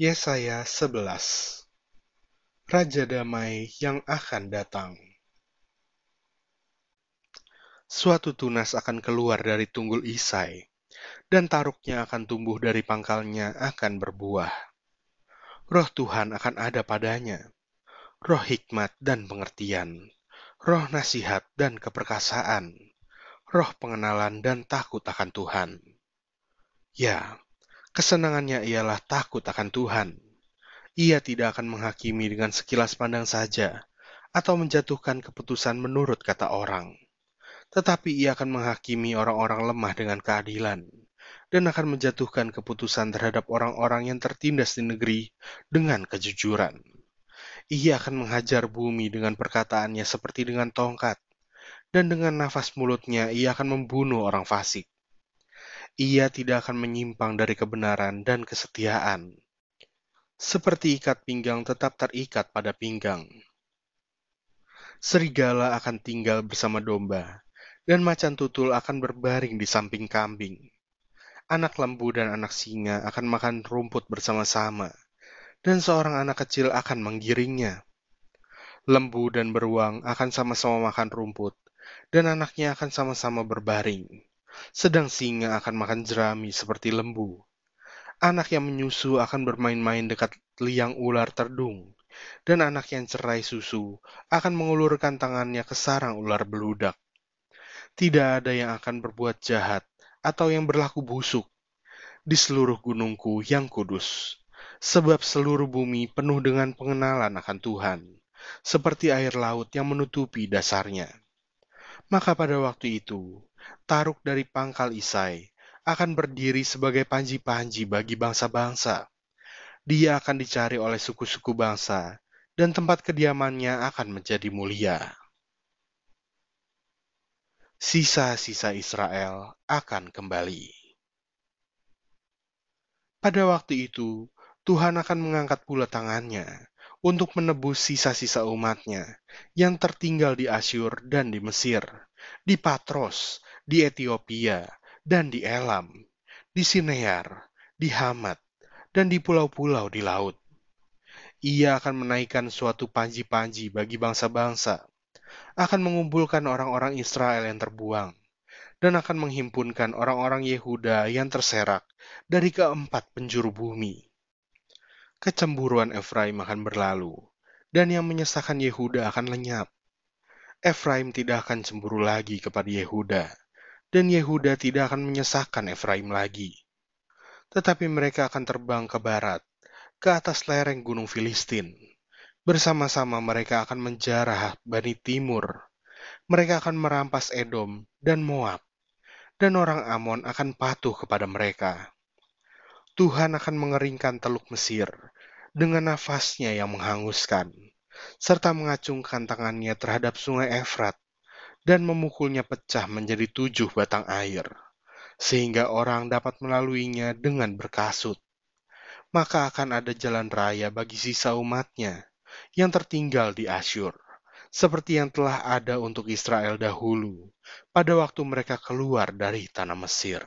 Yesaya 11 Raja Damai yang akan datang Suatu tunas akan keluar dari tunggul Isai, dan taruknya akan tumbuh dari pangkalnya akan berbuah. Roh Tuhan akan ada padanya, roh hikmat dan pengertian, roh nasihat dan keperkasaan, roh pengenalan dan takut akan Tuhan. Ya, Kesenangannya ialah takut akan Tuhan. Ia tidak akan menghakimi dengan sekilas pandang saja, atau menjatuhkan keputusan menurut kata orang. Tetapi ia akan menghakimi orang-orang lemah dengan keadilan, dan akan menjatuhkan keputusan terhadap orang-orang yang tertindas di negeri dengan kejujuran. Ia akan menghajar bumi dengan perkataannya seperti dengan tongkat, dan dengan nafas mulutnya ia akan membunuh orang fasik ia tidak akan menyimpang dari kebenaran dan kesetiaan. Seperti ikat pinggang tetap terikat pada pinggang. Serigala akan tinggal bersama domba, dan macan tutul akan berbaring di samping kambing. Anak lembu dan anak singa akan makan rumput bersama-sama, dan seorang anak kecil akan menggiringnya. Lembu dan beruang akan sama-sama makan rumput, dan anaknya akan sama-sama berbaring sedang singa akan makan jerami seperti lembu. Anak yang menyusu akan bermain-main dekat liang ular terdung, dan anak yang cerai susu akan mengulurkan tangannya ke sarang ular beludak. Tidak ada yang akan berbuat jahat atau yang berlaku busuk di seluruh gunungku yang kudus, sebab seluruh bumi penuh dengan pengenalan akan Tuhan, seperti air laut yang menutupi dasarnya. Maka pada waktu itu, Taruk dari pangkal Isai akan berdiri sebagai panji-panji bagi bangsa-bangsa. Dia akan dicari oleh suku-suku bangsa, dan tempat kediamannya akan menjadi mulia. Sisa-sisa Israel akan kembali. Pada waktu itu, Tuhan akan mengangkat pula tangannya untuk menebus sisa-sisa umatnya yang tertinggal di Asyur dan di Mesir, di Patros, di Ethiopia, dan di Elam, di Sinear, di Hamat, dan di pulau-pulau di laut. Ia akan menaikkan suatu panji-panji bagi bangsa-bangsa, akan mengumpulkan orang-orang Israel yang terbuang, dan akan menghimpunkan orang-orang Yehuda yang terserak dari keempat penjuru bumi. Kecemburuan Efraim akan berlalu, dan yang menyesakan Yehuda akan lenyap. Efraim tidak akan cemburu lagi kepada Yehuda, dan Yehuda tidak akan menyesakkan Efraim lagi. Tetapi mereka akan terbang ke barat, ke atas lereng gunung Filistin. Bersama-sama mereka akan menjarah Bani Timur. Mereka akan merampas Edom dan Moab, dan orang Amon akan patuh kepada mereka. Tuhan akan mengeringkan teluk Mesir dengan nafasnya yang menghanguskan, serta mengacungkan tangannya terhadap sungai Efrat dan memukulnya pecah menjadi tujuh batang air, sehingga orang dapat melaluinya dengan berkasut. Maka akan ada jalan raya bagi sisa umatnya yang tertinggal di Asyur, seperti yang telah ada untuk Israel dahulu pada waktu mereka keluar dari tanah Mesir.